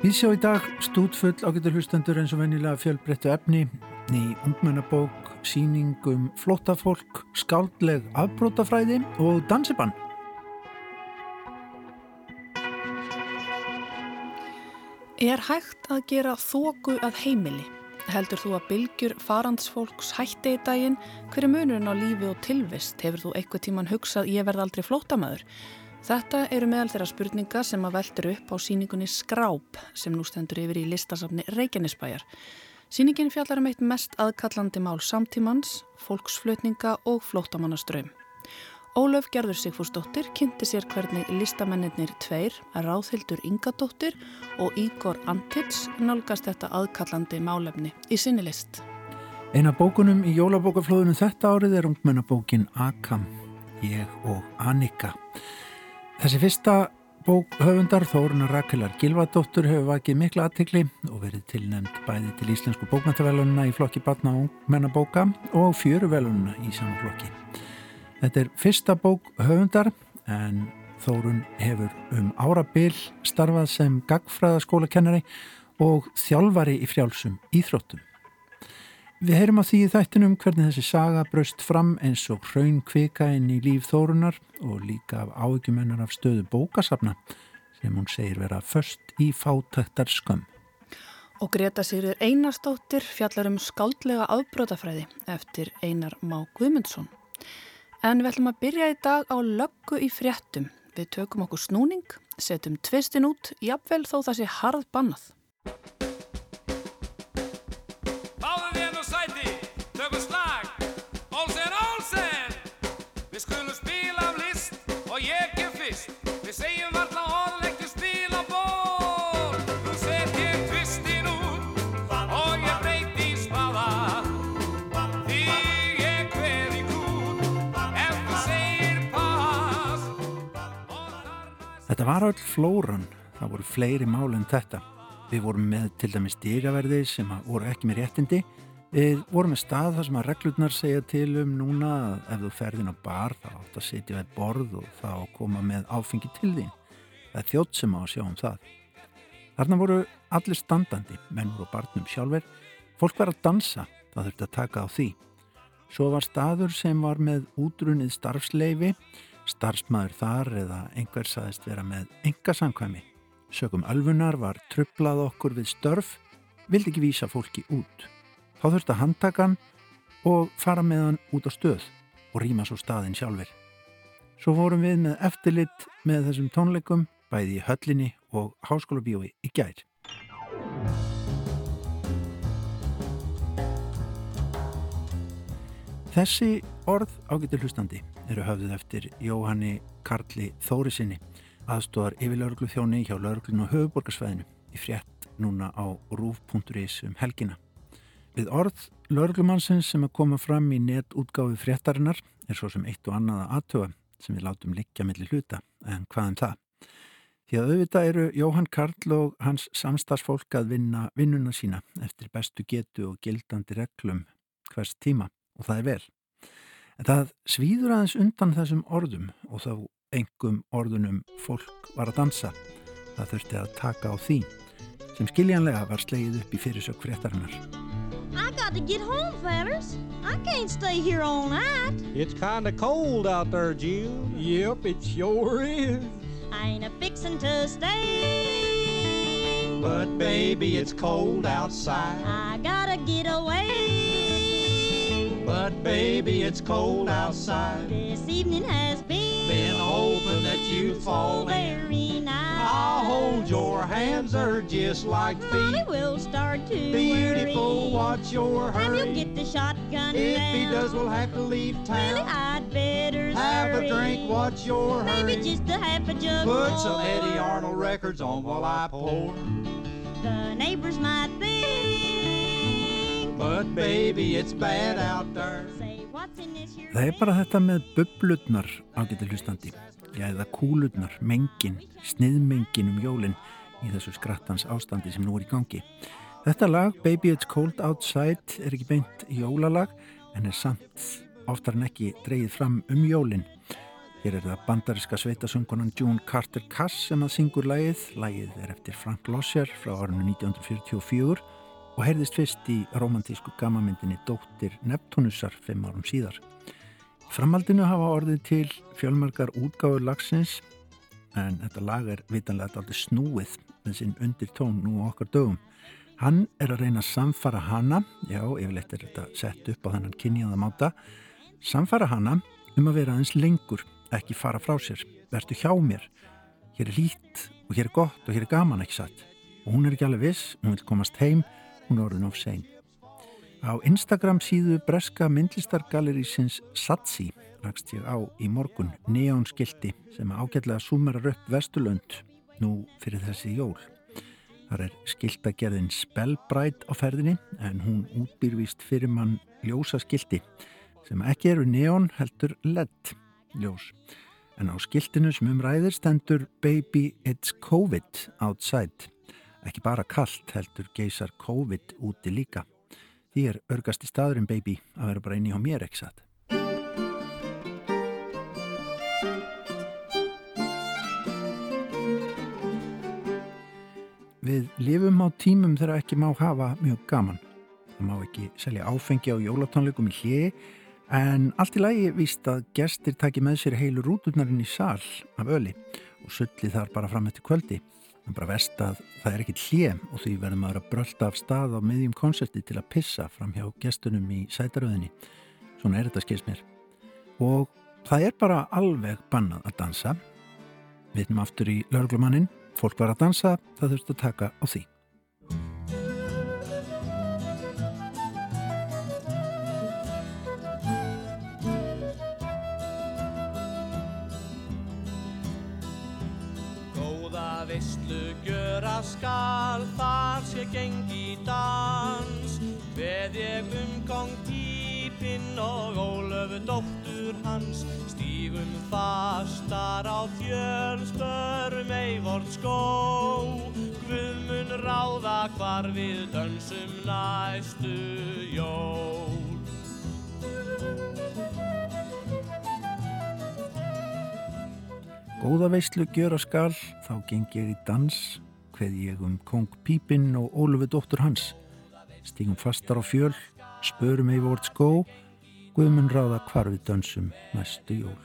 Við sjá í dag stútfull ágættur hlustendur eins og vennilega fjölbreyttu efni í ungmennabók, síningum, flótafólk, skáldleg afbrótafræði og dansibann. Er hægt að gera þóku að heimili? Heldur þú að bylgjur farandsfólks hætti í daginn? Hver er munurinn á lífi og tilvist? Hefur þú eitthvað tíman hugsað ég verð aldrei flótamæður? Þetta eru meðal þeirra spurninga sem að veldur upp á síningunni Skráp sem nú stendur yfir í listasafni Reykjanesbæjar. Síningin fjallar um eitt mest aðkallandi mál samtímans, fólksflutninga og flótamannaströym. Ólöf Gerður Sigfúrsdóttir kynnti sér hvernig listamennir tveir, Ráðhildur Ingadóttir og Ígor Antits nálgast þetta aðkallandi málefni í sinni list. Eina bókunum í jólabókaflóðunum þetta árið er ungmennabókin Akam, ég og Annika. Þessi fyrsta bók höfundar Þóruna Rakelar Gilvardóttur hefur vakið mikla aðtikli og verið tilnæmt bæði til Íslensku bókmæntavelununa í flokki batna og mennabóka og fjöruvelununa í saman flokki. Þetta er fyrsta bók höfundar en Þórun hefur um árabil starfað sem gagfræðaskólakennari og þjálfari í frjálsum íþróttum. Við heyrum á því í þættinum hvernig þessi saga braust fram eins og hraun kvika inn í líf Þórunar og líka af áökjumennar af stöðu bókasafna sem hún segir vera först í fátæktar skömm. Og Greta Sigriður Einarstóttir fjallar um skáldlega afbrótafræði eftir Einar Má Guðmundsson. En við ætlum að byrja í dag á löggu í fréttum. Við tökum okkur snúning, setjum tvistin út, jafnvel þó það sé harð bannað. Þetta var öll flóran, það voru fleiri mál en þetta. Við vorum með til dæmis dígaverði sem voru ekki með réttindi. Við vorum með stað þar sem að reglurnar segja til um núna að ef þú ferðin á bar þá átt að setja við borð og þá koma með áfengi til þín. Það er þjótt sem á að sjá um það. Þarna voru allir standandi, mennur og barnum sjálfur. Fólk var að dansa, það þurfti að taka á því. Svo var staður sem var með útrunnið starfsleifi Starfsmæður þar eða einhver saðist vera með enga samkvæmi. Sökum alfunar var trublað okkur við störf, vildi ekki vísa fólki út. Þá þurfti að handtakan og fara með hann út á stöð og rýma svo staðin sjálfur. Svo fórum við með eftirlit með þessum tónleikum bæði í höllinni og háskóla bíói í gær. Þessi orð ágættir hlustandi eru höfðuð eftir Jóhanni Karli Þórisinni aðstóðar yfir lauruglu þjóni hjá lauruglun og höfuborgarsvæðinu í frétt núna á rúf.is um helgina. Við orð lauruglumannsins sem að koma fram í netútgáfi fréttarinnar er svo sem eitt og annað að aðtöfa sem við látum liggja millir hluta en hvað um það? Því að auðvitað eru Jóhann Karl og hans samstagsfólk að vinna vinnuna sína eftir bestu getu og gildandi reglum hvers tíma og það er vel. En það svíður aðeins undan þessum orðum og þá engum orðunum fólk var að dansa. Það þurfti að taka á því sem skiljanlega var slegið upp í fyrirsök fréttarinnar. I got to get home, fellas. I can't stay here all night. It's kind of cold out there, Jill. Yep, it sure is. I ain't a fixin' to stay. But baby, it's cold outside. I gotta get away. But baby, it's cold outside. This evening has been, Been hoping that you'd fall in. very nice. I'll hold your hands, they're just like feet. will start to Beautiful, worry. watch your Time you hurry. get the shotgun If he does, we'll have to leave Really, town. I'd better Have a drink, watch your Maybe hurry. just a half a jug Put more. some Eddie Arnold records on while I pour. The neighbors might think. Það er bara þetta með bublutnar ágættir hlustandi. Já, eða kúlutnar, mengin, sniðmengin um jólinn í þessu skrattans ástandi sem nú er í gangi. Þetta lag, Baby It's Cold Outside, er ekki beint jólalag en er samt oftar en ekki dreyið fram um jólinn. Hér er það bandariska sveitasöngunan June Carter Cass sem að syngur lægið. Lægið er eftir Frank Lossier frá árunnu 1944 og heyrðist fyrst í romantísku gamamyndinni Dóttir Neptunusar fimm árum síðar. Framhaldinu hafa orðið til fjölmarkar útgáður lagsins en þetta lag er vitanlega alltaf snúið með sinn undir tón nú okkar dögum. Hann er að reyna að samfara hana, já, yfirleitt er þetta sett upp á þannan kynniðaða máta, samfara hana um að vera aðeins lengur ekki fara frá sér, verðu hjá mér hér er lít og hér er gott og hér er gaman ekki satt og hún er ekki alveg viss, hún vil komast heim hún orðin of sein á Instagram síðu breska myndlistargalerísins Satsi rakst ég á í morgun neónskildi sem ágætlega sumerar upp Vesturlönd nú fyrir þessi jól þar er skildagerðin Spellbright á ferðinni en hún útbyrvist fyrir mann ljósa skildi sem ekki eru neón heldur LED ljós. En á skiltinu sem umræðir stendur Baby it's COVID outside. Ekki bara kallt heldur geysar COVID úti líka. Því er örgast í staðurinn baby að vera bara inn í á mér ekki satt. Við lifum á tímum þegar ekki má hafa mjög gaman. Það má ekki selja áfengi á jólatónleikum í hliði En allt í lagi víst að gestir taki með sér heilu rúturnarinn í sál af öli og sulli þar bara fram eftir kvöldi. En bara vest að það er ekkit hljem og því verður maður að brölda af stað á miðjum konserti til að pissa fram hjá gestunum í sætaröðinni. Svona er þetta skils mér. Og það er bara alveg bannað að dansa. Við erum aftur í laurglumannin. Fólk var að dansa, það þurft að taka á því. Skal þar sé gengi dans. Veð ég um kong típinn og ólöfu dóttur hans. Stígum fastar á fjölspörum eivort skó. Guð mun ráða hvar við dönsum næstu jól. Góða veistlu gjöra skal, þá geng ég í dans kveð ég um Kong Pípinn og Ólufi dóttur hans. Stígum fastar á fjöl, spörum yfir vort skó, Guðmun ráða hvar við dansum næstu jól.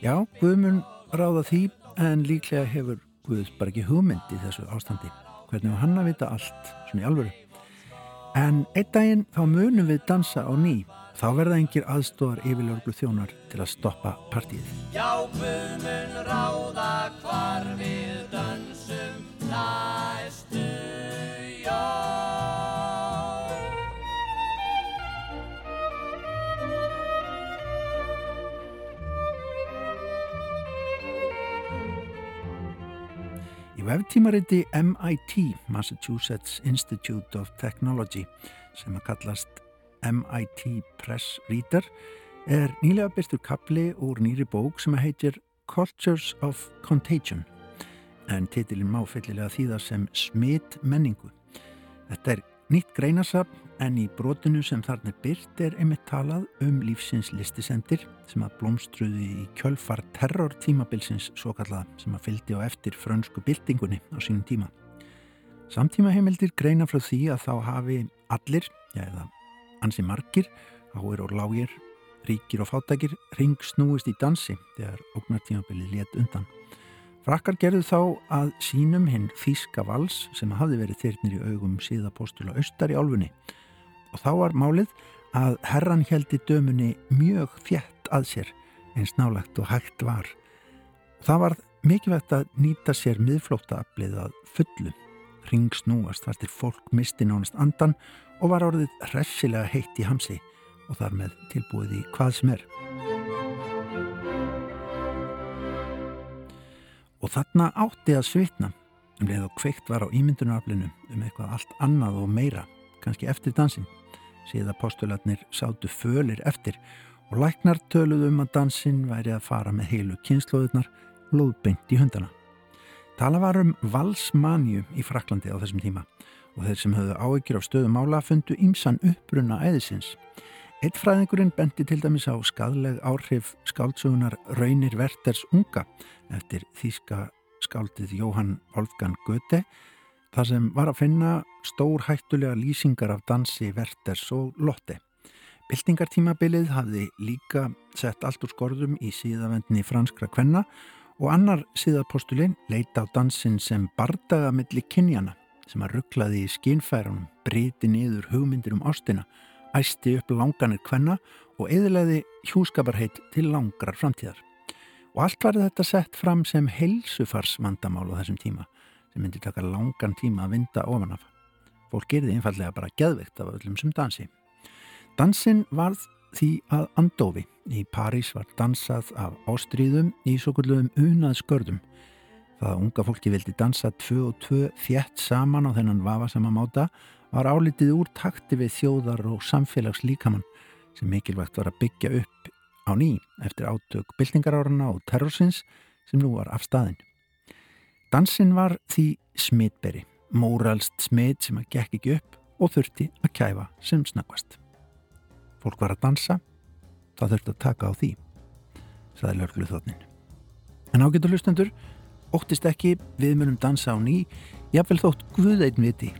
Já, Guðmun ráða því en líklega hefur Guð bara ekki hugmynd í þessu ástandi. Hvernig var hann að vita allt, svona í alvöru. En einn daginn þá munum við dansa á ný. Þá verða engir aðstóðar yfirlörglu þjónar til að stoppa partíð. Já, Guðmun ráða hvar við dansum næstu jól. Í veftímariti MIT, Massachusetts Institute of Technology, sem að kallast MIT Press Reader, er nýlega byrstu kapli úr nýri bók sem heitir Cultures of Contagion en titilin má fyllilega þýða sem smitt menningu. Þetta er nýtt greinasafn en í brotinu sem þarna byrt er einmitt talað um lífsins listisendir sem að blómstruði í kjölfar terrortímabilsins svo kallað sem að fyldi á eftir frönsku byltingunni á sínum tíma. Samtíma heimildir greina frá því að þá hafi allir, já eða ansi margir, áir og lágir, ríkir og fátækir ringsnúist í dansi þegar ógnartímabilið létt undan. Frakkar gerðu þá að sínum hinn Þíska vals sem hafði verið þyrnir í augum síðapostula austar í álfunni og þá var málið að herran heldi dömunni mjög þjætt að sér eins nálagt og hægt var. Það var mikilvægt að nýta sér miðflóttaaflið að fullu, ringsnúast þar til fólk misti nánast andan og var orðið hressilega heitt í hamsi og þar með tilbúið í hvað sem er. Og þarna átti að svitna um leið og kveikt var á ímyndunaraflinu um eitthvað allt annað og meira, kannski eftir dansin. Síða postulatnir sátu fölir eftir og læknar töluðu um að dansin væri að fara með heilu kynnslóðurnar lóðbeint í hundana. Tala var um valsmanju í Fraklandi á þessum tíma og þeir sem höfðu áegjur á stöðum ála fundu ímsan uppbrunna æðisins. Eitt fræðingurinn bendi til dæmis á skadleg áhrif skáltsugunar Raunir Verters unga eftir þýska skáldið Jóhann Wolfgang Goethe þar sem var að finna stór hættulega lýsingar af dansi Verters og Lotte. Bildingartímabilið hafði líka sett allt úr skorðum í síðavendni franskra kvenna og annar síðapostulinn leita á dansin sem bardaga milli kynjana sem að rugglaði í skinnfærunum, breyti niður hugmyndir um ástina æsti upp langanir kvenna og eðilegði hjúskaparheit til langrar framtíðar. Og allt var þetta sett fram sem heilsufarsvandamál á þessum tíma sem myndi taka langan tíma að vinda ofan af. Fólk gerði einfallega bara geðveikt af öllum sem dansi. Dansin varð því að andofi. Í París var dansað af ástríðum í svo kulluðum unað skörðum. Það að unga fólki vildi dansa tvö og tvö þjætt saman á þennan vafasama máta var álitið úr takti við þjóðar og samfélags líkamann sem mikilvægt var að byggja upp á ný eftir átök byltingarárarna og terrorsins sem nú var af staðin. Dansin var því smitberi, móralst smit sem að gekk ekki upp og þurfti að kæfa sem snakvast. Fólk var að dansa, það þurfti að taka á því, saði lörglu þotnin. En ágetur hlustendur, óttist ekki við munum dansa á ný, jáfnvel þótt Guðeinn viti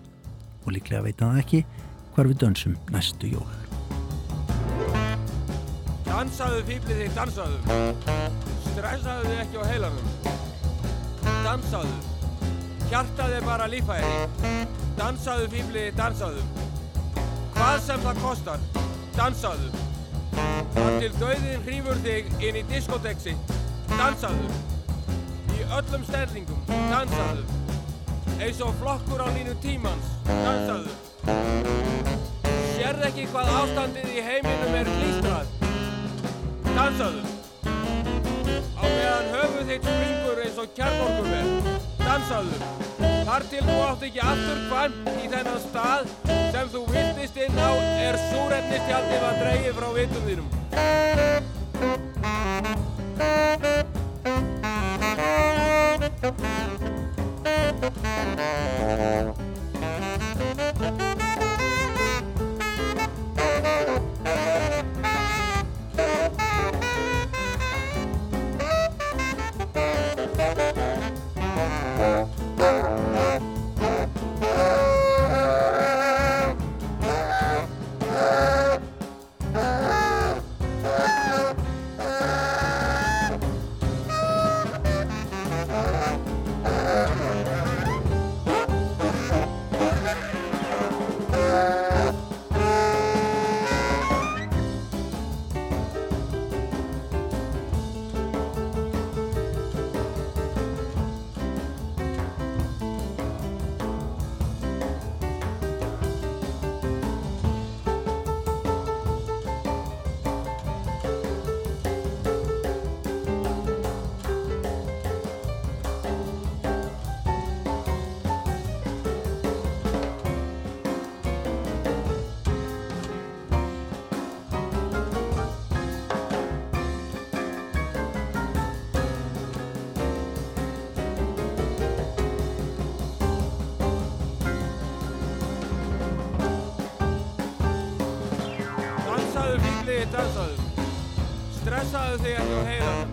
og líklega veit hann ekki hvar við dönsum næstu jól. Dansaðu fýblið þig, dansaðu. Stressaðu þig ekki á heilanum. Dansaðu. Hjartaði bara lífæri. Dansaðu fýblið þig, dansaðu. Hvað sem það kostar, dansaðu. Þar til döðin hrýfur þig inn í diskoteksi, dansaðu. Í öllum stellingum, dansaðu eins og flokkur á línu tímans, dansaðu. Sérð ekki hvað ástandið í heiminum er klístrað, dansaðu. Á meðan höfuð þitt springur eins og kjarnorkum er, dansaðu. Þar til þú átt ekki aftur kvæmt í þennan stað sem þú viltist inn á er súrefnistjaldið að dreyja frá vitum þínum. Stressaðu þig ekki á heilanum.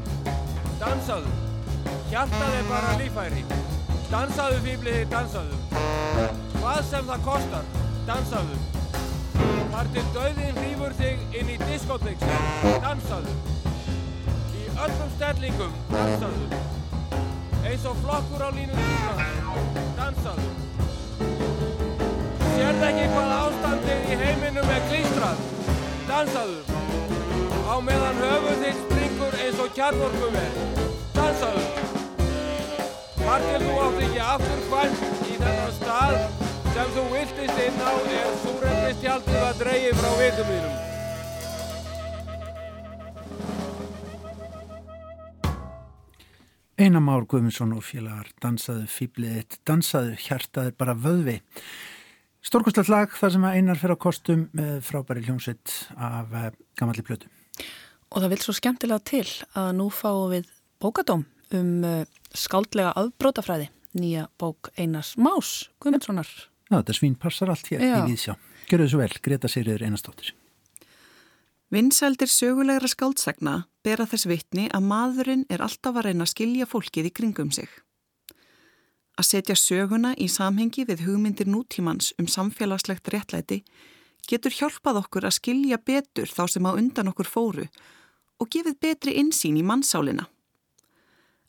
Dansaðu. Hjartað er bara lífæri. Dansaðu fýblið þig, dansaðu. Hvað sem það kostar, dansaðu. Þar til döðin hrýfur þig inn í diskoteksi, dansaðu. Í öllum stellingum, dansaðu. Eins og flokkur á línu tíma, dansaðu. Sérð ekki hvað ástandið í heiminum er klístrað, dansaðu. Á meðan höfuð þitt springur eins og kjarnorkum er. Dansaðu. Þar til þú átt ekki aftur kvæmt í þennan stað sem þú viltist inn á er súrefnistjaldið að dreyja frá vitum þínum. Einamár Guðmundsson og félagar dansaðu fýblið eitt, dansaðu hjartaður bara vöðvi. Stórkostlegt lag þar sem að einar fyrir á kostum með frábæri hljómsveit af eh, gamalli plötu. Og það vil svo skemmtilega til að nú fáum við bókadóm um uh, skáldlega aðbrótafræði, nýja bók Einars Más, Guðmundssonar. Já, þetta svín passar allt hér Já. í Víðsjá. Gjörðu svo vel, Greta Sigriður Einarstóttir. Vinsældir sögulegra skáldsagna bera þess vitni að maðurinn er alltaf að reyna að skilja fólkið í kringum sig. Að setja söguna í samhengi við hugmyndir nútímans um samfélagslegt réttlæti getur hjálpað okkur að skilja betur þá sem á undan okkur fóru og gefið betri insýn í mannsálina.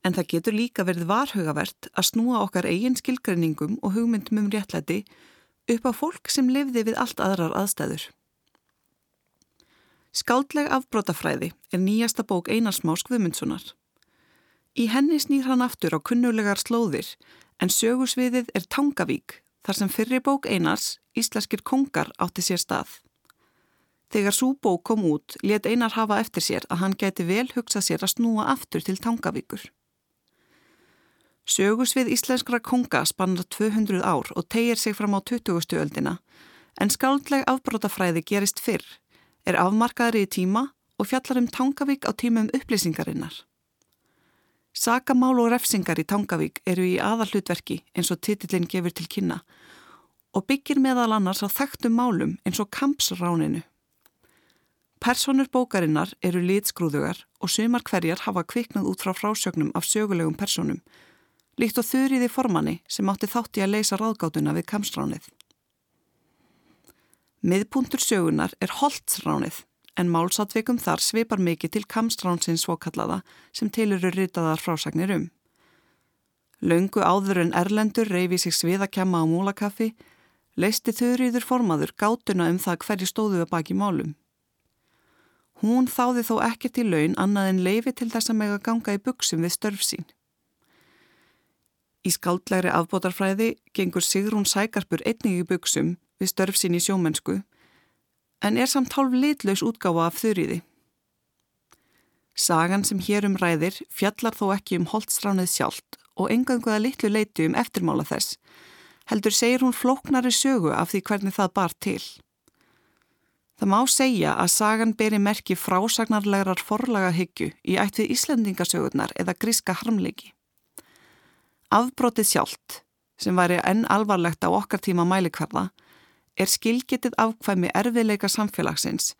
En það getur líka verið varhugavert að snúa okkar eigin skilgreiningum og hugmyndum um réttlæti upp á fólk sem lifði við allt aðrar aðstæður. Skáldleg afbrótafræði er nýjasta bók Einarsmás Guðmundssonar. Í henni snýr hann aftur á kunnulegar slóðir en sögursviðið er Tangavík þar sem fyrri bók Einars, Íslenskir kongar, átti sér stað. Þegar svo bók kom út let Einar hafa eftir sér að hann gæti vel hugsa sér að snúa aftur til Tangavíkur. Sögursvið íslenskra konga spannar 200 ár og tegir sig fram á 20. öldina en skáldleg afbrótafræði gerist fyrr er afmarkaðri í tíma og fjallar um Tangavík á tímum upplýsingarinnar. Sakamál og refsingar í Tangavík eru í aðallutverki eins og titillin gefur til kynna og byggir meðal annars á þekktum málum eins og kampsráninu. Personur bókarinnar eru litskrúðugar og sumar hverjar hafa kviknað út frá frásögnum af sögulegum personum, líkt og þurriði formanni sem átti þátti að leysa ráðgátuna við kampsránið. Miðpuntur sögunar er Holtzránið en málsatvikum þar svipar mikið til kamstránsins svokallaða sem til eru ritaðar frásagnir um. Laungu áður en Erlendur reyfi sig sviðakjama á múlakaffi, leisti þurriður formaður gátuna um það hverju stóðu að baki málum. Hún þáði þó ekkert í laun annað en leifi til þess að mega ganga í buksum við störf sín. Í skáldlegri afbótarfræði gengur Sigrún Sækarpur einnig í buksum við störf sín í sjómennsku en er samt hálf litlaus útgáfa af þurriði. Sagan sem hér um ræðir fjallar þó ekki um holtstránið sjálft og enganguða litlu leiti um eftirmála þess, heldur segir hún flóknari sögu af því hvernig það bar til. Það má segja að sagan beri merki frásagnarlegar forlagahyggju í ætt við Íslandingasögurnar eða gríska harmleiki. Afbrótið sjálft, sem væri enn alvarlegt á okkar tíma mælikvarða, er skilgetið afkvæmi erfiðleika samfélagsins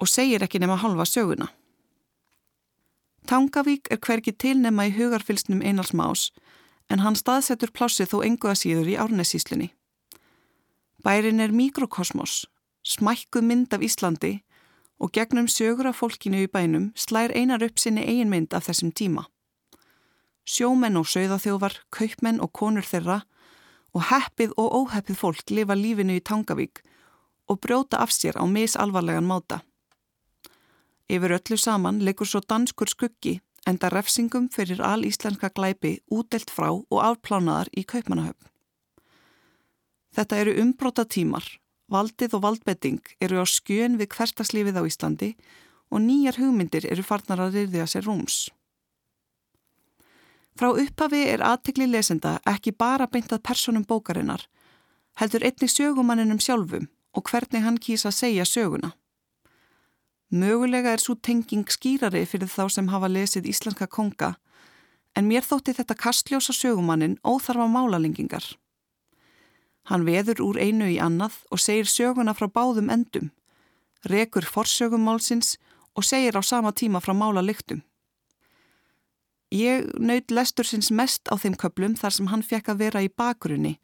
og segir ekki nema halva söguna. Tangavík er hverki tilnema í hugarfylsnum einals más en hann staðsetur plássið þó engu að síður í árnesíslunni. Bærin er mikrokosmos, smækkuð mynd af Íslandi og gegnum sögur af fólkinu í bænum slær einar upp sinni eigin mynd af þessum tíma. Sjómenn og sögðaþjófar, kaupmenn og konur þeirra og heppið og óheppið fólk lifa lífinu í Tangavík og brjóta af sér á misalvarlegan máta. Yfir öllu saman leikur svo danskur skuggi enda refsingum fyrir al íslenska glæpi útelt frá og afplánaðar í kaupmanahöfn. Þetta eru umbróta tímar, valdið og valdbetting eru á skjön við hverstaslífið á Íslandi og nýjar hugmyndir eru farnar að ryrðja sér rúms. Frá upphafi er aðtikli lesenda ekki bara beintað personum bókarinnar, heldur einnig sögumanninum sjálfum og hvernig hann kýsa að segja söguna. Mögulega er svo tenging skýrari fyrir þá sem hafa lesið íslenska konga, en mér þótti þetta kastljósa sögumannin óþarfa málalengingar. Hann veður úr einu í annað og segir söguna frá báðum endum, rekur forsögumálsins og segir á sama tíma frá mála lyktum. Ég naut lestur sinns mest á þeim köplum þar sem hann fekk að vera í bakgrunni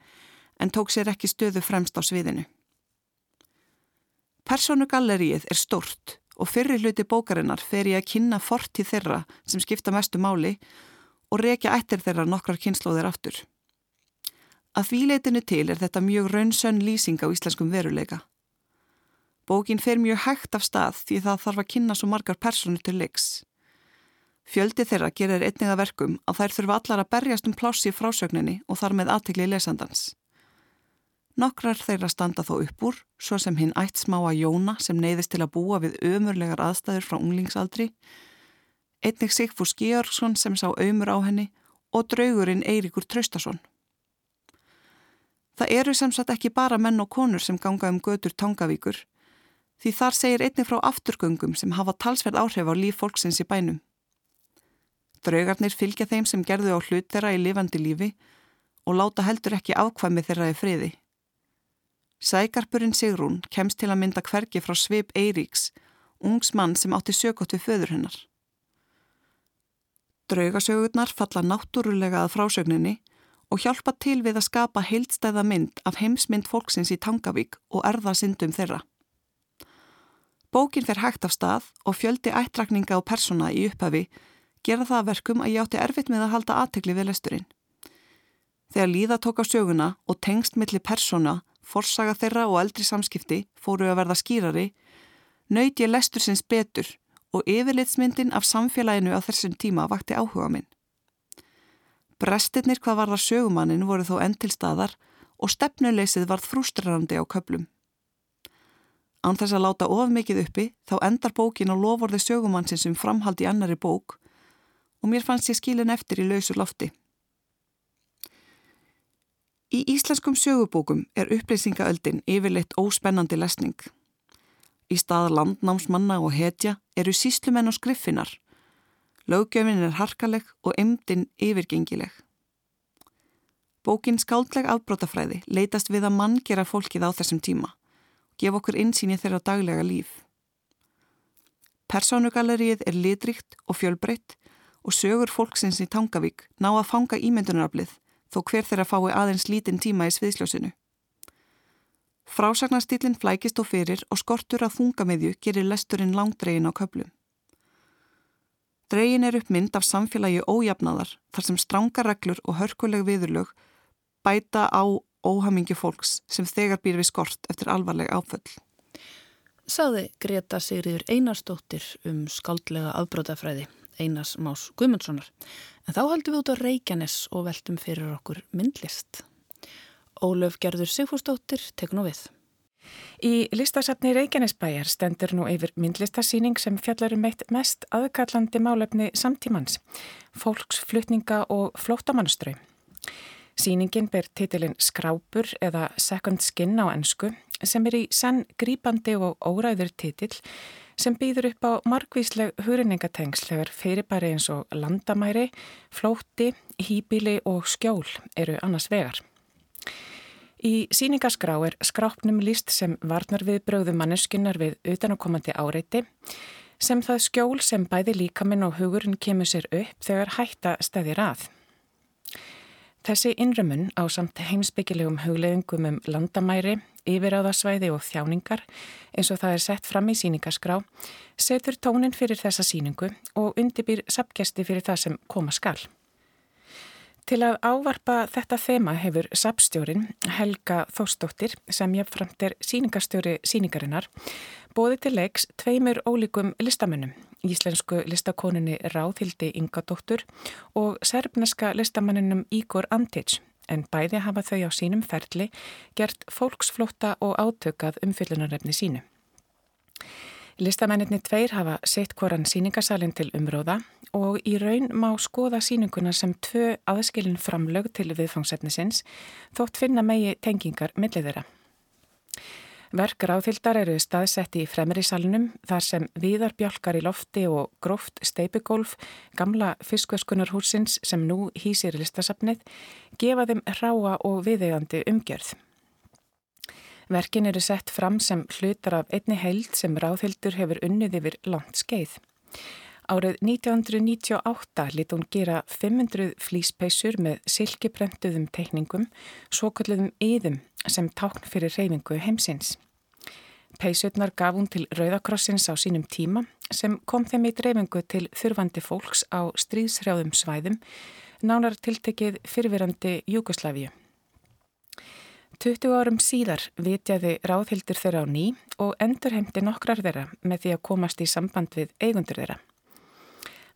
en tók sér ekki stöðu fremst á sviðinu. Personugallerið er stort og fyrri hluti bókarinnar fer ég að kynna fortið þeirra sem skipta mestu máli og rekja ættir þeirra nokkrar kynnslóðir aftur. Að því leitinu til er þetta mjög raunsönn lýsing á íslenskum veruleika. Bókin fer mjög hægt af stað því það þarf að kynna svo margar personu til leiks. Fjöldi þeirra gerir einnig að verkum að þær þurfa allar að berjast um plássi í frásögninni og þar með aðtikli lesandans. Nokkrar þeirra standa þó upp úr, svo sem hinn ætt smáa Jóna sem neyðist til að búa við ömurlegar aðstæður frá unglingsaldri, einnig Sigfús Georgsson sem sá ömur á henni og draugurinn Eiríkur Traustason. Það eru sem sagt ekki bara menn og konur sem ganga um götur Tangavíkur, því þar segir einnig frá afturgöngum sem hafa talsverð áhrif á líf fólksins í bænum. Draugarnir fylgja þeim sem gerðu á hlut þeirra í lifandi lífi og láta heldur ekki afkvæmi þeirra í friði. Sækarpurinn Sigrún kemst til að mynda hvergi frá svip Eiríks ungs mann sem átti sögótt við föður hennar. Draugasögurnar falla náttúrulega að frásögninni og hjálpa til við að skapa heildstæða mynd af heimsmynd fólksins í Tangavík og erðasyndum þeirra. Bókin fer hægt af stað og fjöldi ættrakninga og persóna í upphafi gera það verkum að ég átti erfitt með að halda aðtegli við lesturinn. Þegar líða tók á söguna og tengst milli persóna, forsaga þeirra og eldri samskipti fóru að verða skýrari, nöyt ég lestur sinns betur og yfirlitsmyndin af samfélaginu á þessum tíma vakti áhuga minn. Brestirnir hvað varða sögumannin voru þó enn til staðar og stefnuleysið varð frústrarandi á köplum. Án þess að láta of mikið uppi þá endar bókin á lovorði sögumannsins um framhald í annari bók og mér fannst ég skilin eftir í lausu lofti. Í íslenskum sögubókum er upplýsingaöldin yfirleitt óspennandi lesning. Í stað landnámsmanna og hetja eru síslumenn og skriffinar Löggjöfin er harkaleg og emdin yfirgengileg. Bókin Skáldleg afbrótafræði leitast við að mann gera fólkið á þessum tíma og gefa okkur insýni þeirra daglega líf. Personugallerið er litrikt og fjölbreytt og sögur fólksins í Tangavík ná að fanga ímyndunaraflið þó hver þeirra fái aðeins lítinn tíma í sviðsljósinu. Frásagnarstýlinn flækist og fyrir og skortur að þungamiðju gerir lesturinn langdregin á köplum. Dregin er upp mynd af samfélagi ójafnaðar þar sem stránga reglur og hörkuleg viðurlög bæta á óhamingi fólks sem þegar býr við skort eftir alvarleg áföll. Saði Greta Sigriður Einarstóttir um skaldlega afbrótafræði Einars Más Guðmundssonar. En þá heldum við út á Reykjanes og veltum fyrir okkur myndlist. Ólöf Gerður Sigfúrstóttir tek nú við. Í listasafni Reykjanesbæjar stendur nú yfir myndlistasýning sem fjallar um eitt mest aðkallandi málefni samtímans, fólksflutninga og flóttamannastrau. Sýningin ber titilinn Skrápur eða Second Skin á ennsku sem er í senn grípandi og óræður titil sem býður upp á margvísleg húrinningatengsl þegar fyrirbæri eins og landamæri, flótti, hýbíli og skjól eru annars vegar. Í síningaskrá er skrápnum líst sem varnar við bröðum manneskunnar við utanakomandi áreiti sem það skjól sem bæði líkaminn og hugurinn kemur sér upp þegar hætta stæðir að. Þessi innrömmun á samt heimsbyggilegum hugleðingum um landamæri, yfiráðasvæði og þjáningar eins og það er sett fram í síningaskrá setur tónin fyrir þessa síningu og undibýr sapgesti fyrir það sem koma skall. Til að ávarpa þetta þema hefur sapstjórin Helga Þóstóttir sem ég framt er síningastjóri síningarinnar bóði til leiks tveimur ólíkum listamennum, íslensku listakoninni Ráðhildi Ingadóttur og serbneska listamanninum Ígor Antic en bæði hafa þau á sínum ferli gert fólksflótta og átökað umfyllunarefni sínu. Listamennirni tveir hafa sett hvoran síningasalinn til umróða og í raun má skoða síninguna sem tvö aðskilin framlög til viðfangsetnisins þótt finna megi tengingar millið þeirra. Verk ráðhildar eru staðsetti í fremri salunum þar sem viðarbjálkar í lofti og gróft steipigólf gamla fiskvöskunarhúsins sem nú hýsir listasafnið gefa þeim ráa og viðegandi umgjörð. Verkin eru sett fram sem hlutar af einni heild sem ráðhildur hefur unnið yfir langt skeið. Árið 1998 lit hún gera 500 flýspeisur með silkiprentuðum teikningum, svo kalluðum yðum sem tákn fyrir reyfingu heimsins. Peisutnar gaf hún til Rauðakrossins á sínum tíma sem kom þeim í dreifingu til þurfandi fólks á stríðshrjáðum svæðum, nánar tiltekið fyrfirandi Júkoslavíu. 20 árum síðar vitjaði ráðhildur þeirra á ný og endurheimti nokkrar þeirra með því að komast í samband við eigundur þeirra.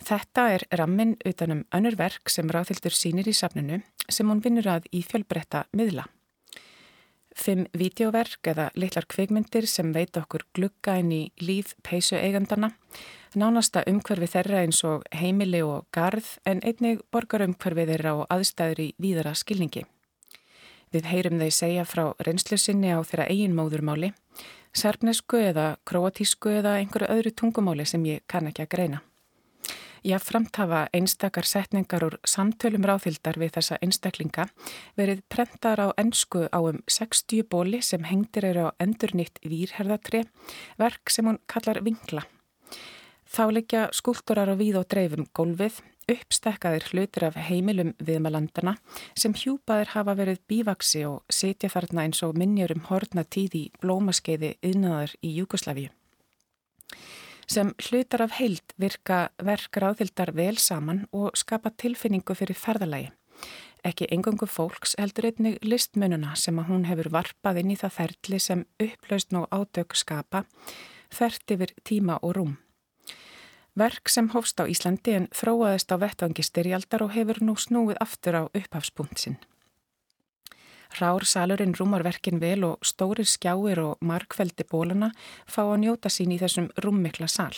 Þetta er rammin utanum önnur verk sem ráðhildur sínir í safninu sem hún vinnur að í fjölbreytta miðla. Fimm vídeoverk eða litlar kveikmyndir sem veit okkur glugga inn í líf peysu eigandana, nánasta umhverfi þeirra eins og heimili og garð en einnig borgar umhverfi þeirra og aðstæður í víðara skilningi. Við heyrum þeir segja frá reynslu sinni á þeirra eigin móðurmáli, serfnesku eða kroatísku eða einhverju öðru tungumáli sem ég kann ekki að greina. Já, framtafa einstakar setningar úr samtölum ráðhildar við þessa einstaklinga verið prentar á ennsku á um 60 bóli sem hengtir eru á endurnýtt výrherðatri, verk sem hún kallar vingla. Þá leggja skúlturar á víð og dreifum gólfið, uppstekkaðir hlutir af heimilum viðmalandana sem hjúpaðir hafa verið bívaksi og setja þarna eins og minnjur um horna tíð í blómaskeiði yðnaðar í Júkoslavíu. Sem hlutar af heild virka verk ráðildar vel saman og skapa tilfinningu fyrir ferðalagi. Ekki engungu fólks heldur einnig listmununa sem að hún hefur varpað inn í það ferli sem upplaust og ádög skapa, þert yfir tíma og rúm. Verk sem hófst á Íslandi en þróaðist á vettvangi styrjaldar og hefur nú snúið aftur á upphafspunkt sinn. Rár salurinn rúmar verkin vel og stórir skjáir og markveldi bóluna fá að njóta sín í þessum rúmmikla sal.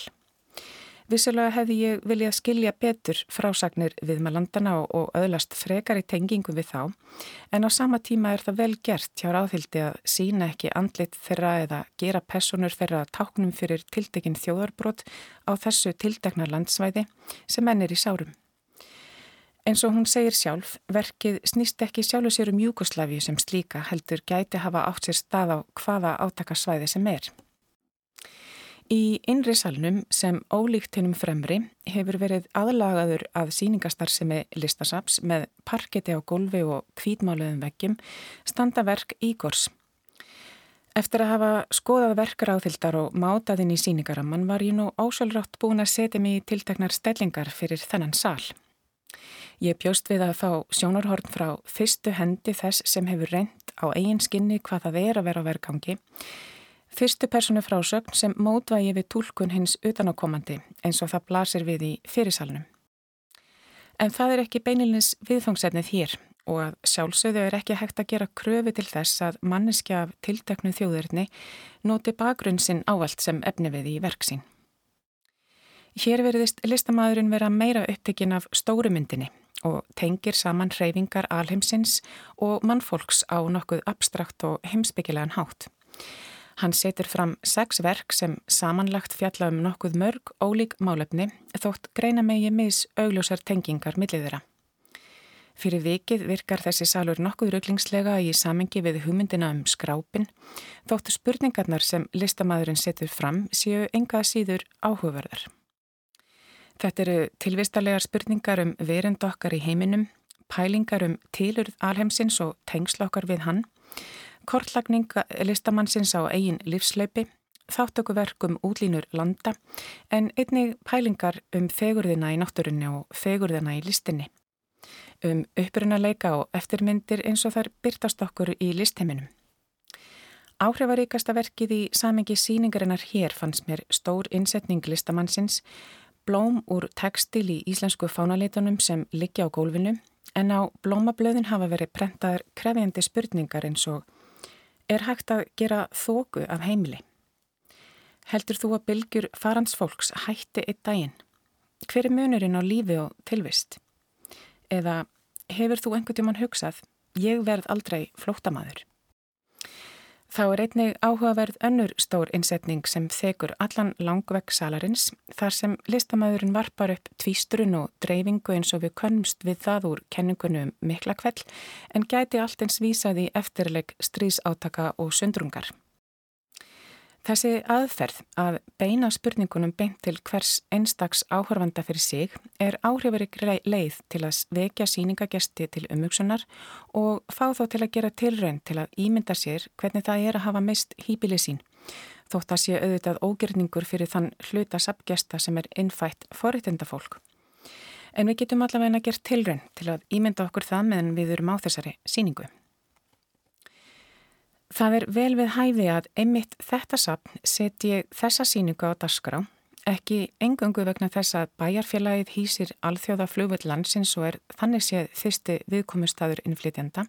Vissulega hefði ég viljað skilja betur frásagnir við með landana og, öðlast frekar í tengingu við þá en á sama tíma er það vel gert hjá ráðhildi að sína ekki andlit þeirra eða gera personur þeirra táknum fyrir tiltekinn þjóðarbrot á þessu tildekna landsvæði sem enn er í sárum. Eins og hún segir sjálf, verkið snýst ekki sjálfu sér um Júkoslavi sem slíka heldur gæti hafa átt sér stað á hvaða átakasvæði sem er. Í innri salnum sem ólíkt hennum fremri hefur verið aðlagaður að síningastarsemi listasaps með parketi á golfi og kvítmáluðum veggjum standa verk Ígors. Eftir að hafa skoðað verkar áþildar og mátaðinn í síningaramman var ég nú ásölrátt búin að setja mig í tiltaknar stellingar fyrir þennan sál. Ég bjóst við að fá sjónarhorn frá fyrstu hendi þess sem hefur reynd á eigin skinni hvað það er að vera á verkangi Fyrstu personu frásögn sem mótvægi við tólkun hins utanákomandi eins og það blasir við í fyrirsalunum. En það er ekki beinilins viðfangsefnið hér og að sjálfsögðu er ekki hægt að gera kröfu til þess að manneskja af tilteknu þjóðurni noti bakgrunn sinn ávalt sem efni við í verksín. Hér veriðist listamæðurinn vera meira upptekinn af stórumyndinni og tengir saman hreyfingar alheimsins og mannfolks á nokkuð abstrakt og heimsbyggilegan hátt. Hann setur fram sex verk sem samanlagt fjalla um nokkuð mörg ólík málefni þótt greina megi mis augljósar tengingar millið þeirra. Fyrir vikið virkar þessi salur nokkuð rauglingslega í samengi við hugmyndina um skrápin þóttu spurningarnar sem listamæðurinn setur fram séu enga síður áhugaverðar. Þetta eru tilvistarlegar spurningar um verind okkar í heiminum, pælingar um tilurð alheimsins og tengslokkar við hann kortlagning listamannsins á eigin livslaupi, þáttökuverkum útlínur landa en einnig pælingar um fegurðina í náttúrunni og fegurðina í listinni. Um upprunalega og eftirmyndir eins og þær byrtast okkur í listheiminum. Áhrifaríkasta verkið í samengi síningarinnar hér fannst mér stór innsetning listamannsins, blóm úr tekstil í íslensku fánalitunum sem liggja á gólfinu en á blómablöðin hafa verið prentaður krefjandi spurningar eins og er hægt að gera þóku af heimili. Heldur þú að bylgjur farandsfólks hætti eitt daginn? Hver er munurinn á lífi og tilvist? Eða hefur þú einhvern tíman hugsað, ég verð aldrei flóttamaður? Þá er einnig áhugaverð önnur stór innsetning sem þekur allan langvegg salarins þar sem listamæðurinn varpar upp tvísturinn og dreifingu eins og við könnumst við það úr kenningunum mikla kveld en gæti allt eins vísaði eftirleg stríðsátaka og sundrungar. Þessi aðferð að beina spurningunum beint til hvers einstaks áhörfanda fyrir sig er áhrifarik leið til að vekja síningagesti til umvöksunar og fá þá til að gera tilraun til að ímynda sér hvernig það er að hafa mist hýpili sín. Þótt að sé auðvitað ógjörningur fyrir þann hluta sapgesta sem er innfætt forritenda fólk. En við getum allavega að gera tilraun til að ímynda okkur það meðan við erum á þessari síningu. Það er vel við hæfi að einmitt þetta sapn setji þessa síningu á darskrá, ekki engungu vegna þess að bæjarfélagið hýsir alþjóða flugvöld landsins og er þannig séð þyrsti viðkomustadur innflytjanda,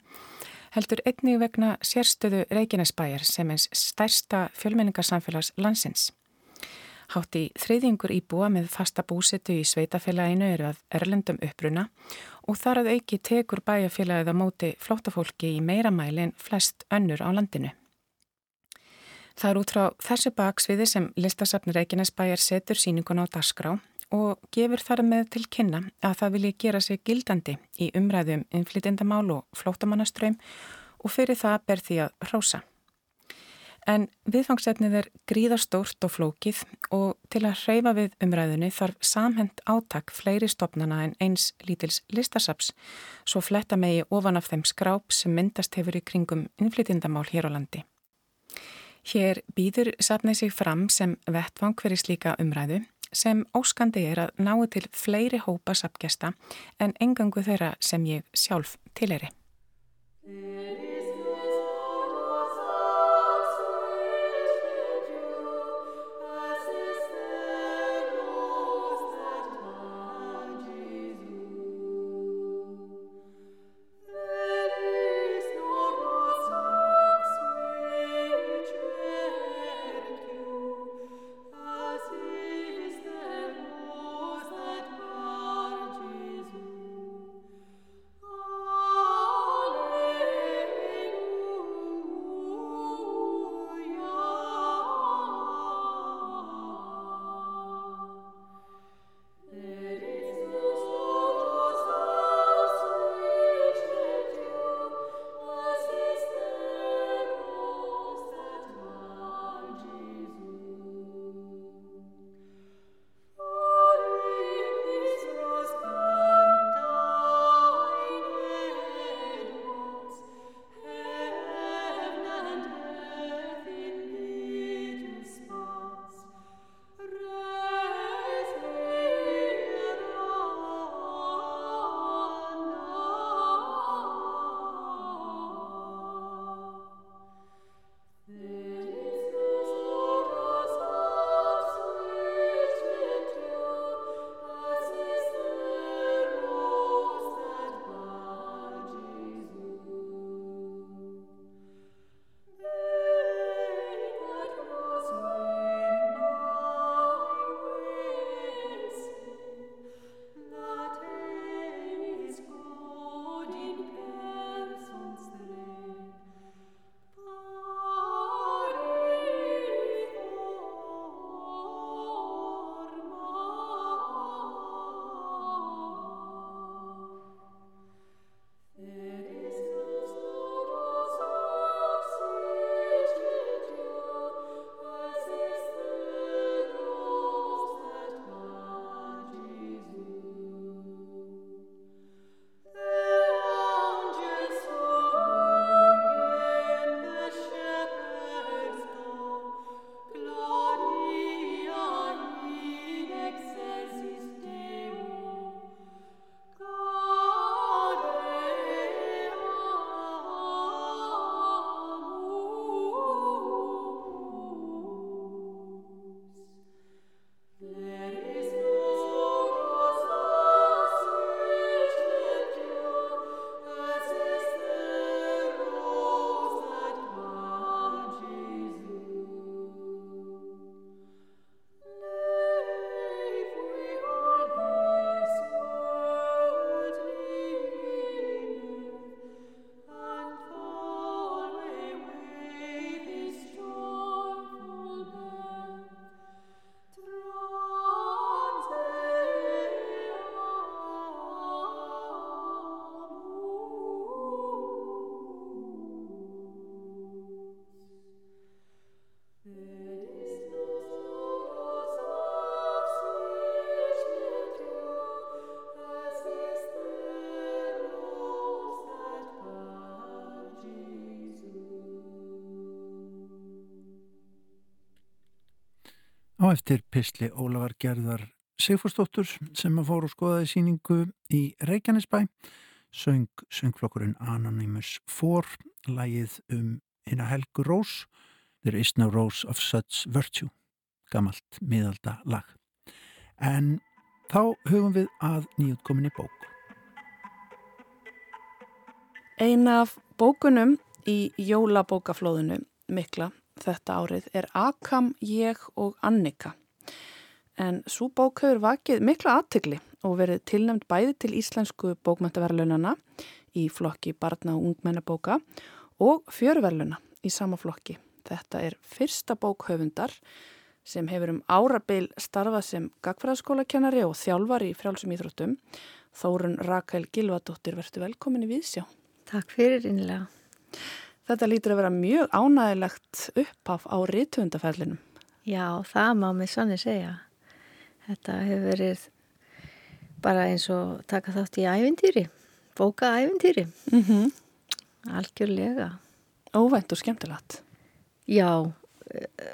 heldur einnig vegna sérstöðu Reykjanesbæjar sem eins stærsta fjölmenningarsamfélags landsins. Hátt í þriðjungur íbúa með fasta búsetu í sveitafélaginu eru að erlendum uppruna og þar að auki tekur bæjarfélagið á móti flóttafólki í meira mæli en flest önnur á landinu. Það er út frá þessu baksviði sem listasafnir Reykjanesbæjar setur síningun á dasgrá og gefur þar með til kynna að það vilji gera sig gildandi í umræðum innflytindamál og flótamannaströym og fyrir það ber því að hrósa. En viðfangsefnið er gríðarstórt og flókið og til að hreyfa við umræðunni þarf samhend átak fleiri stopnana en eins lítils listasaps svo fletta megi ofan af þeim skráp sem myndast hefur í kringum innflytindamál hér á landi. Hér býður sapnið sig fram sem vettvang fyrir slíka umræðu sem óskandi er að náu til fleiri hópa sapgesta en engangu þeirra sem ég sjálf tileri. á eftir Pistli Ólafar Gerðar Sigfúrsdóttur sem að fóru að skoða í síningu í Reykjanesbæ söng söngflokkurinn Anonymous 4 lægið um eina Helgu Rós. There is no rose of such virtue gamalt miðalda lag en þá höfum við að nýjutkominni bók. Eina af bókunum í jólabókaflóðinu mikla þetta árið er Akam, ég og Annika. En svo bók hefur vakið mikla aðtegli og verið tilnæmt bæði til íslensku bókmæntaverlunana í flokki barna og ungmennabóka og fjörverluna í sama flokki. Þetta er fyrsta bók höfundar sem hefur um árabil starfað sem gagfræðaskólakennari og þjálfar í frjálsum íþróttum. Þórun Rakel Gilvadóttir, verður velkomin í Vísjá. Takk fyrir innlega. Þetta lítur að vera mjög ánægilegt uppaf á rítvöndaferlinum. Já, það má mig sannir segja. Þetta hefur verið bara eins og taka þátt í ævintýri, bóka ævintýri. Mm -hmm. Algjörlega. Óvænt og skemmtilegt. Já,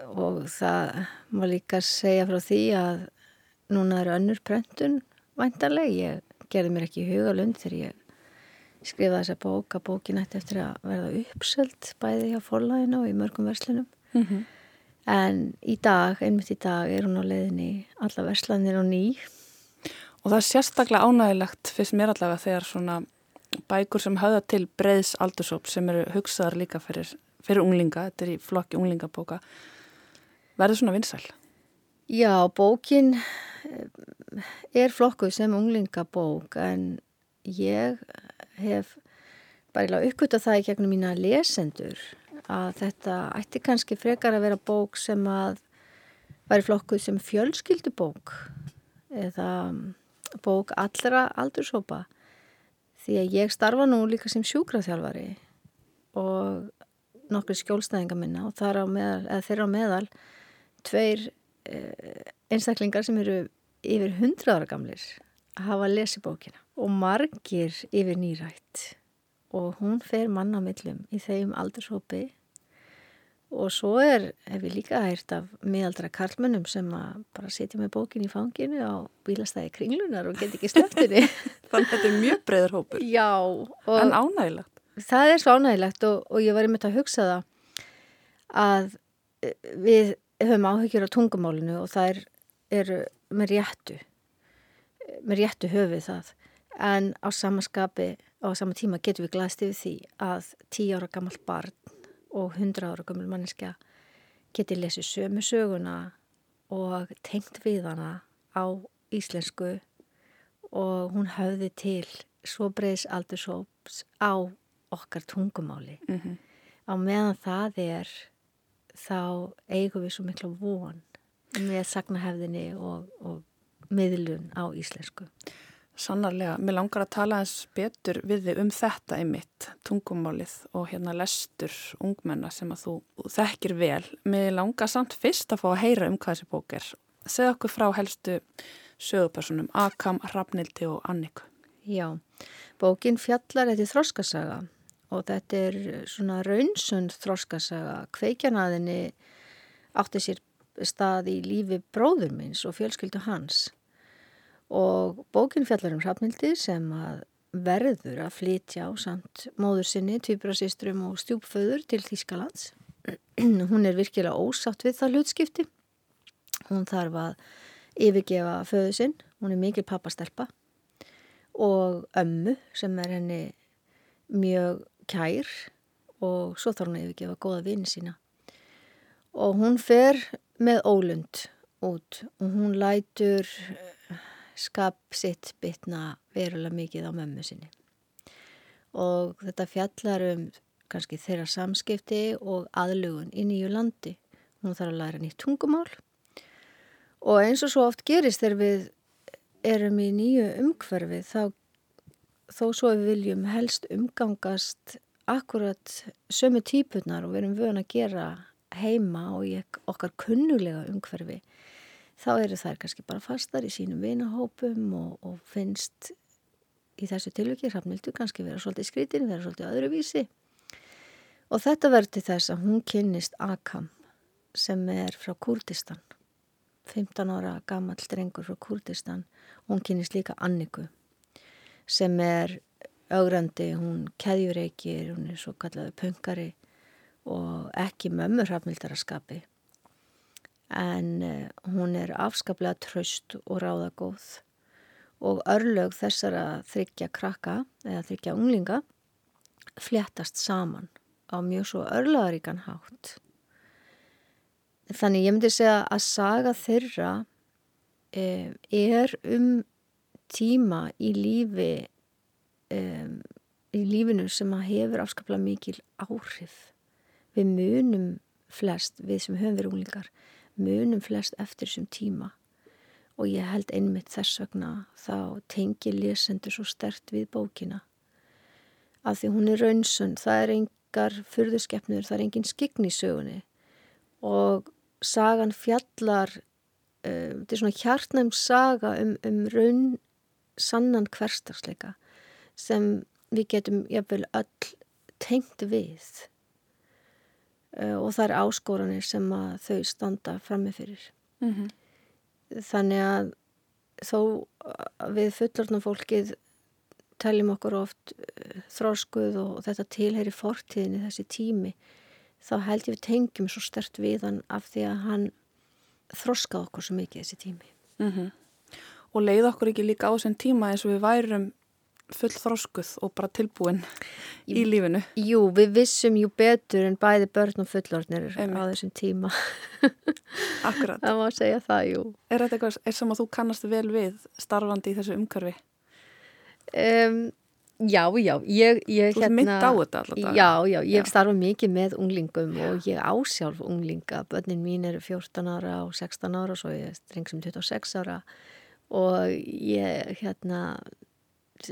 og það má líka segja frá því að núna eru önnur pröntun væntarleg. Ég gerði mér ekki hugalund þegar ég skrifaði þessa bók að bókin ætti eftir að verða uppsöld bæði hjá forlæðinu og í mörgum verslunum. Mm -hmm. En í dag, einmitt í dag, er hún á leiðinni alla verslanir og ný. Og það er sérstaklega ánægilegt fyrst mér allavega þegar svona bækur sem höfða til breyðs aldursóp sem eru hugsaðar líka fyrir, fyrir unglinga, þetta er í flokki unglingabóka, verður svona vinsæl? Já, bókin er flokkuð sem unglingabók en ég hef bara uppgötað það í gegnum mína lesendur að þetta ætti kannski frekar að vera bók sem að væri flokkuð sem fjölskyldubók eða bók allra aldurshópa. Því að ég starfa nú líka sem sjúkraþjálfari og nokkur skjólstæðinga minna og á meðal, eða þeirra á meðal tveir eh, einstaklingar sem eru yfir hundra ára gamlir að hafa lesið bókina og margir yfir nýrætt og hún fer manna millum í þeim aldurshópi. Og svo er, hef ég líka hægt af miðaldra karlmönnum sem að bara setja með bókin í fanginu á bílastæði kringlunar og get ekki sleftinni Þannig að þetta er mjög breyður hópur. Já En ánægilegt Það er svo ánægilegt og, og ég var einmitt að hugsa það að eh, við höfum áhyggjur á tungumálinu og það er, er með réttu með réttu höfið það en á samaskapi á sama tíma getum við glæst yfir því að 10 ára gammal barn og 100 ára gammal manneskja geti lesið sömu söguna og tengt við hana á íslensku og hún hafði til svo breyðs aldursóps á okkar tungumáli. Mm -hmm. Á meðan það er þá eigum við svo miklu von með sagnahefðinni og, og miðlun á íslensku. Sannarlega, mér langar að tala eins betur við þig um þetta einmitt, tungumálið og hérna lestur ungmenna sem að þú þekkir vel. Mér langar samt fyrst að fá að heyra um hvað þessi bók er. Segð okkur frá helstu sögupersonum Akam, Rafnildi og Anniku. Já, bókin fjallar eftir þróskasaga og þetta er svona raunsund þróskasaga. Kveikjanaðinni átti sér stað í lífi bróður minns og fjölskyldu hans og bókin fjallar um Hrafnildi sem að verður að flytja á samt móður sinni, tvíbrasistrum og stjúpföður til Þískalands. Hún er virkilega ósátt við það hlutskipti. Hún þarf að yfirgefa föðu sinn, hún er mikil pappastelpa og ömmu sem er henni mjög kær og svo þarf hún að yfirgefa góða vini sína. Og hún fer með ólund út og hún lætur skap sitt bitna verulega mikið á mömmu sinni. Og þetta fjallar um kannski þeirra samskipti og aðlugun í nýju landi. Hún þarf að læra nýtt tungumál og eins og svo oft gerist þegar við erum í nýju umhverfi þá þó svo við viljum helst umgangast akkurat sömu típunar og við erum vöna að gera heima og okkar kunnulega umhverfi þá eru þær kannski bara fastar í sínum vinahópum og, og finnst í þessu tilviki Hrafnildur kannski vera svolítið skrítin, vera svolítið öðruvísi? Og þetta verður til þess að hún kynnist Akam sem er frá Kurdistan 15 ára gammal drengur frá Kurdistan hún kynnist líka Anniku sem er augrandi, hún keðjureikir, hún er svo kallaðu pöngari og ekki mömmur Hrafnildaraskapi en eh, hún er afskaplega tröst og ráðagóð og örlög þessara þryggja krakka eða þryggja unglinga fléttast saman á mjög svo örlögaríkan hátt. Þannig ég myndi segja að saga þeirra eh, er um tíma í lífi í lífinu sem að hefur afskaplega mikil áhrif. Við munum flest, við sem höfum verið unglingar munum flest eftir þessum tíma. Og ég held einmitt þess vegna þá tengi lesendur svo stert við bókina. Af því hún er raunsund, það er engar fyrðuskeppnur, það er engin skign í sögunni. Og sagan fjallar um, þetta er svona hjartnæm saga um, um raun sannan hverstagsleika sem við getum jafnvel öll tengt við og það er áskoranir sem að þau standa frammefyrir. Mm -hmm. Þannig að þó við fullorna fólkið teljum okkur oft uh, þróskuð og þetta tilheyri fortíðinni þessi tími þá held ég við tengjum svo stert við hann af því að hann þróskað okkur svo mikið þessi tími. Mm -hmm. Og leið okkur ekki líka á þessum tíma eins og við værum full þróskuð og bara tilbúin í lífinu. Jú, við vissum jú betur en bæði börn og fullornir á þessum tíma. Akkurat. Það má segja það, jú. Er þetta eitthvað er sem að þú kannast vel við starfandi í þessu umkörfi? Um, já, já. Ég, ég, þú ert hérna, mynd á þetta alltaf. Já, já. Ég já. starfa mikið með unglingum já. og ég ásjálf unglinga. Bönnin mín eru 14 ára og 16 ára og svo ég streng sem 26 ára og ég hérna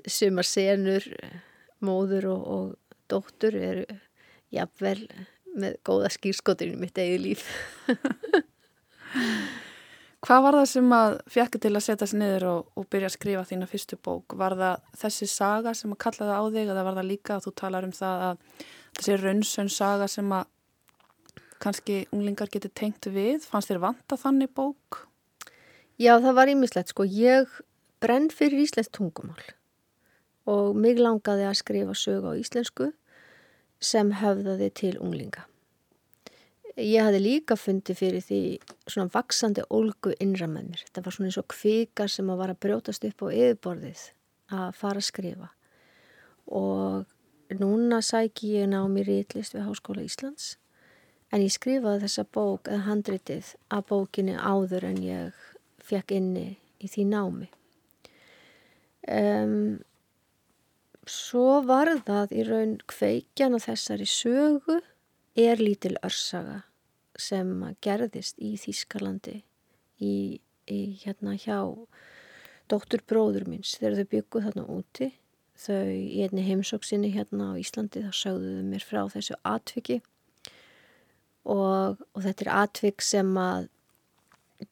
sumar senur móður og, og dóttur eru jafnvel með góða skýrskoturinn í mitt eigið líf Hvað var það sem að fjekki til að setja sér niður og, og byrja að skrifa þína fyrstu bók? Var það þessi saga sem að kalla það á þig eða var það líka að þú talar um það að þessi raunsön saga sem að kannski unglingar getur tengt við? Fannst þér vanta þannig bók? Já, það var ímislegt sko. Ég brenn fyrir íslenskt tungumál og mig langaði að skrifa sög á íslensku sem höfðaði til unglinga. Ég hafði líka fundið fyrir því svona vaksandi ólgu innra með mér. Þetta var svona eins og kvika sem að var að brjótast upp á yfirborðið að fara að skrifa. Og núna sæki ég ná mér ítlist við Háskóla Íslands en ég skrifaði þessa bók eða handritið að bókinni áður en ég fekk inni í því námi. Um, Svo var það í raun kveikjan og þessari sögu er lítil örsaga sem gerðist í Þýskalandi í, í hérna hjá dóttur bróður minns þegar þau bygguð þarna úti þau í einni heimsóksinni hérna á Íslandi þá sagðuðu mér frá þessu atviki. Og, og þetta er atvik sem að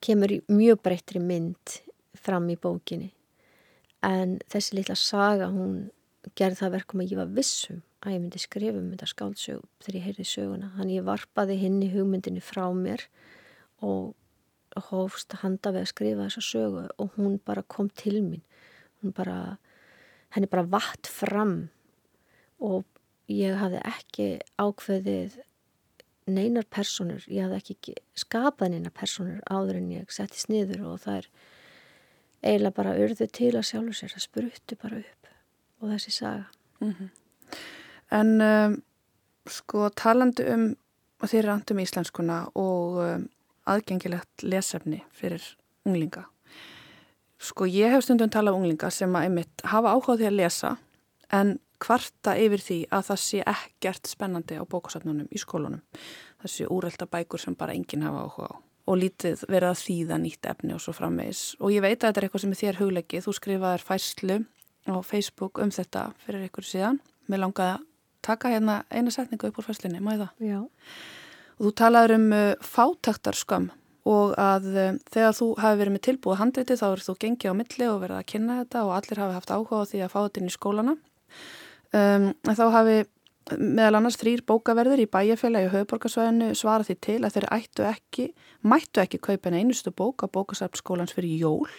kemur í mjög breyttri mynd fram í bókinni. En þessi litla saga hún gerði það verkum að ég var vissum að ég myndi skrifa um þetta skáldsög þegar ég heyrði söguna. Þannig ég varpaði hinn í hugmyndinni frá mér og hófst handa við að skrifa þessa sögu og hún bara kom til mín. Hún bara, henni bara vatt fram og ég hafði ekki ákveðið neinar personur, ég hafði ekki skapað neinar personur áður en ég settist niður og það er eiginlega bara urðu til að sjálfur sér, það spruttu bara upp og þessi saga. Mm -hmm. En um, sko talandi um þér randum íslenskuna og um, aðgengilegt lesefni fyrir unglinga. Sko ég hef stundum talað um unglinga sem að einmitt hafa áhuga því að lesa en kvarta yfir því að það sé ekkert spennandi á bókasöfnunum í skólunum. Sé úrelda bækur sem bara enginn hafa áhuga á og lítið verið að þýða nýtt efni og svo framvegs. Og ég veit að þetta er eitthvað sem er þér huglegið. Þú skrifaðir fæslu á Facebook um þetta fyrir ykkur síðan. Mér langaði að taka hérna eina setningu upp úr fæslinni, má ég það? Já. Og þú talaður um uh, fátaktarskam og að um, þegar þú hafi verið með tilbúið handreiti þá eru þú gengið á milli og verið að kynna þetta og allir hafi haft áhuga á því að fá þetta inn í skólana. Um, þá hafi meðal annars þrýr bókaverðir í bæjarfélagi og höfuborgarsvæðinu svara því til að þeir ættu ekki, mættu ekki kaupa einu einustu bók á bókasarpskólans fyrir jól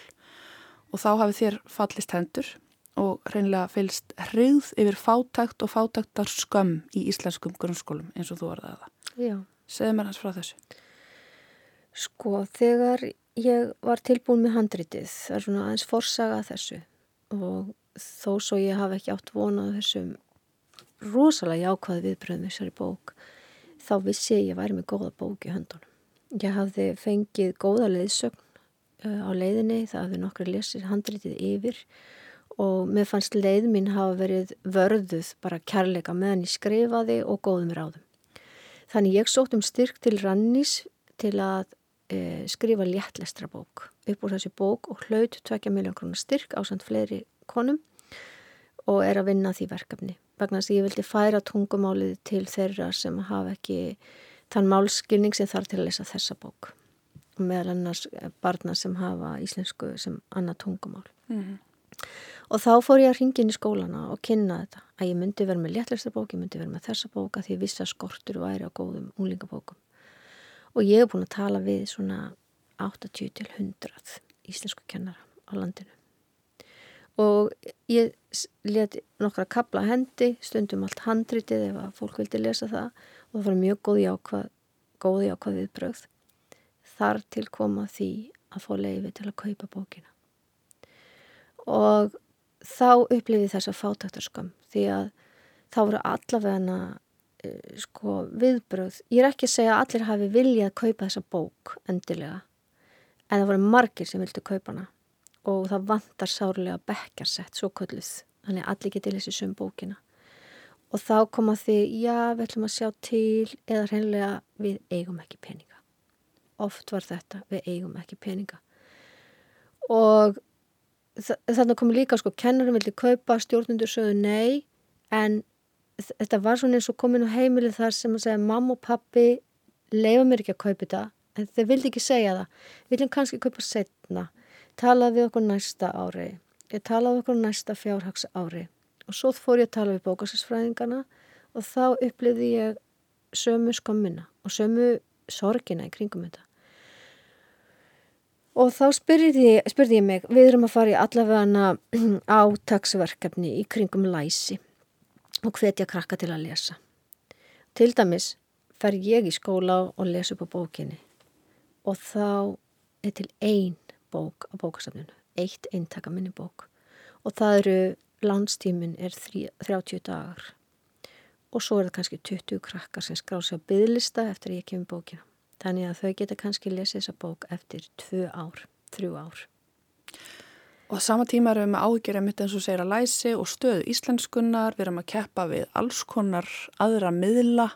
og þá hafi þér fallist hendur og hreinlega fylst hrigð yfir fátækt og fátæktar skömm í íslenskum grunnskólum eins og þú var það. Já. Segð mér hans frá þessu. Sko, þegar ég var tilbúin með handritið, það er svona aðeins forsaga þessu og þó svo ég hafi ekki átt vonað þessum rosalega jákvæði viðbröðum þessari bók, þá vissi ég að ég væri með góða bók í höndunum. Ég hafði fengið góða leiðsögn uh, á leiðinni, það hafði nokkru lesið handritið yfir og og mér fannst leið mín hafa verið vörðuð bara kærleika meðan ég skrifaði og góðum ráðum. Þannig ég sótt um styrk til Rannís til að e, skrifa léttlestra bók upp úr þessi bók og hlaut 2 miljón krónar styrk á samt fleiri konum og er að vinna því verkefni vegna þess að ég vildi færa tungumálið til þeirra sem hafa ekki þann málskilning sem þarf til að lesa þessa bók og meðal annars barna sem hafa íslensku sem annað tungumál mm -hmm. Og þá fór ég að ringa inn í skólana og kynna þetta að ég myndi vera með léttlestra bók, ég myndi vera með þessa bóka því að skortur væri á góðum úlingabókum og ég hef búin að tala við svona 80 til 100 íslensku kennara á landinu. Og ég let nokkra kapla hendi, stundum allt handritið ef að fólk vildi lesa það. Og það var mjög góði ákvað, góði ákvað viðbröð þar til koma því að fá leiði til að kaupa bókina. Og þá upplifið þess að fátaktarskam því að þá voru allavegna uh, sko viðbröð ég er ekki að segja að allir hafi viljað að kaupa þessa bók endilega en það voru margir sem vildi kaupa hana. Og það vantar sárlega bekkarsett svo kölluð, þannig að allir geti lesið söm bókina. Og þá koma því, já, við ætlum að sjá til eða hreinlega við eigum ekki peninga. Oft var þetta, við eigum ekki peninga. Og þannig komi líka sko, kennarum vildi kaupa, stjórnundur sögðu nei, en þetta var svona eins og komin á heimilið þar sem að segja, mamma og pappi leifa mér ekki að kaupa þetta. En þeir vildi ekki segja það, viljum kannski kaupa setna talaði við okkur næsta ári. Ég talaði við okkur næsta fjárhags ári og svo fór ég að tala við bókasinsfræðingana og þá upplifði ég sömu skommina og sömu sorgina í kringum þetta og þá spurði spurði ég mig við erum að fara í allavegana átagsverkefni í kringum læsi og hvetja krakka til að lesa. Til dæmis fer ég í skóla og lesa upp á bókinni. Og þá er til einn bók á bókasafninu, eitt eintaka minni bók. Og það eru, landstímin er 30 dagar. Og svo er það kannski 20 krakkar sem skrá sig að byggðlista eftir að ég kemur bókina. Þannig að þau geta kannski lesið þessa bók eftir 2 ár, 3 ár. Og á sama tíma erum við með ágjörja mitt eins og segir að læsi og stöðu íslenskunnar, við erum að keppa við alls konar aðra miðla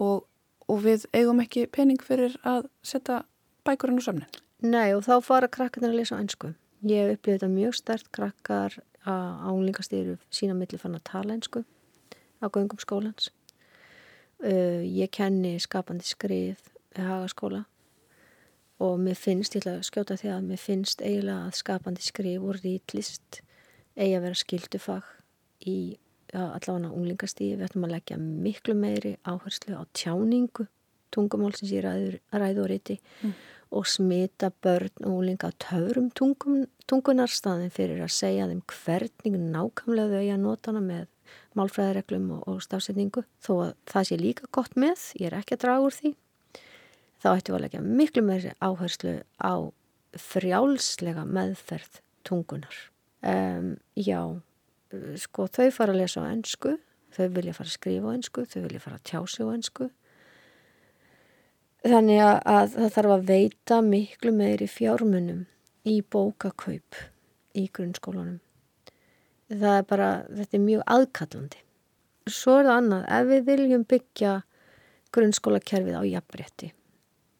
og, og við eigum ekki pening fyrir að setja bækurinn úr sömnin. Nei og þá fara krakkarnir að lesa einsku. Ég hef upplifið þetta mjög stert krakkar á unglingastyru sína milli fann að tala einsku á göngum skólans. Uh, ég kenni skapandi skrið í hagaskóla. Og mér finnst, ég ætla að skjóta því að mér finnst eiginlega að skapandi skrif og rítlist eigi að vera skildufag í allavega unglingastíði. Við ætlum að leggja miklu meiri áherslu á tjáningu tungumál sem sé ræður og ríti mm. og smita börn og úlinga töfrum tungum, tungunarstaðin fyrir að segja þeim hvernig nákvæmlega þau eiga nótana með málfræðireglum og, og stafsetningu. Þó að það sé líka gott með, ég er ekki að draga úr því þá ættum við að leggja miklu meiri áherslu á frjálslega meðferð tungunar um, já sko þau fara að lesa á ennsku þau vilja fara að skrifa á ennsku þau vilja fara að tjási á ennsku Þannig að það þarf að veita miklu meiri fjármunum í bókakaup í grunnskólanum. Það er bara, þetta er mjög aðkallandi. Svo er það annað, ef við viljum byggja grunnskólakerfið á jafnbretti,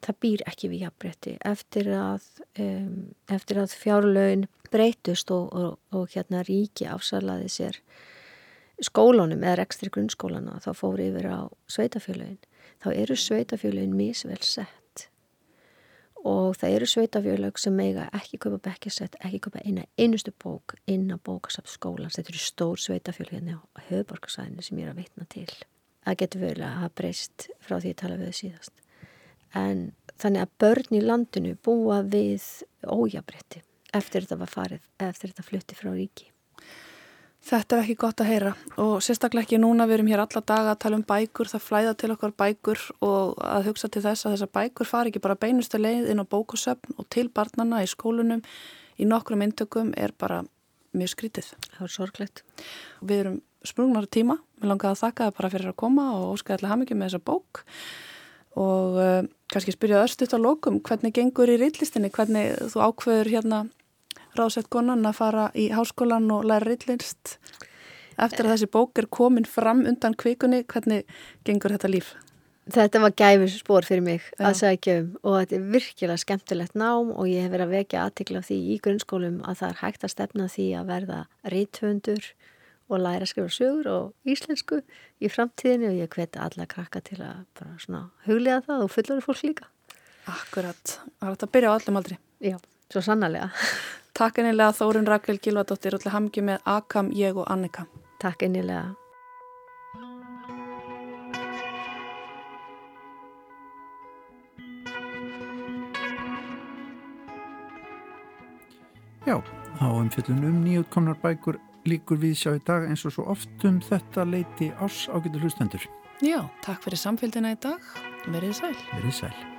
það býr ekki við jafnbretti eftir að, um, eftir að fjárlaun breytust og, og, og hérna ríki afsalaði sér skólunum eða ekstri grunnskólana þá fór yfir á sveitafjörlaun þá eru sveitafjölugin mísvel sett. Og það eru sveitafjölug sem eiga ekki köpa bekkjasett, ekki köpa eina einustu bók inn á bókasafskólans þetta eru stór sveitafjölugin á höfuborgarsæðinu sem ég er að vitna til. Það getur verið að hafa breyst frá því að tala við síðast en þannig að börn í landinu búa við ójabrétti eftir þetta var farið, eftir þetta flutti frá ríki Þetta er ekki gott að heyra og sérstaklega ekki núna við erum hér alla daga að tala um bækur, það flæða til okkar bækur og að hugsa til þess að þessar bækur fari ekki bara beinustu leið inn á bókusöfn og til barnana í skólunum í nokkrum intökum er bara mjög skrítið. Það er sorglegt. Við erum sprungnar tíma, við langaðum að þakka það bara fyrir að koma og óskæða allir hafmyggjum með þessa bók og uh, kannski spyrja öðstuðt á lókum hvernig gengur í reillistinni, hvernig þú ákveður hérna ráðsett konan að fara í háskólan og læra rillist eftir að þessi bók er komin fram undan kvikunni, hvernig gengur þetta líf? Þetta var gæfisspor fyrir mig Já. að sækja um og þetta er virkilega skemmtilegt nám og ég hef verið að vekja aðtikla því í grunnskólum að það er hægt að stefna því að verða rítvöndur og læra að skrifa sögur og íslensku í framtíðinu og ég hveti alla krakka til að bara svona huglega það og fullori fólk líka. Akkurat, það er að byrja á allum aldri. Já, svo sannarlega. Takk ennilega Þórun Rakel Gilvardóttir og til hamngi með Akam, ég og Annika. Takk einnilega. Já, á umfjöllun um nýjutkomnar bækur líkur við sjá í dag eins og svo oft um þetta leiti ás ágætu hlustendur. Já, takk fyrir samfélgina í dag. Verið sæl. Verið sæl.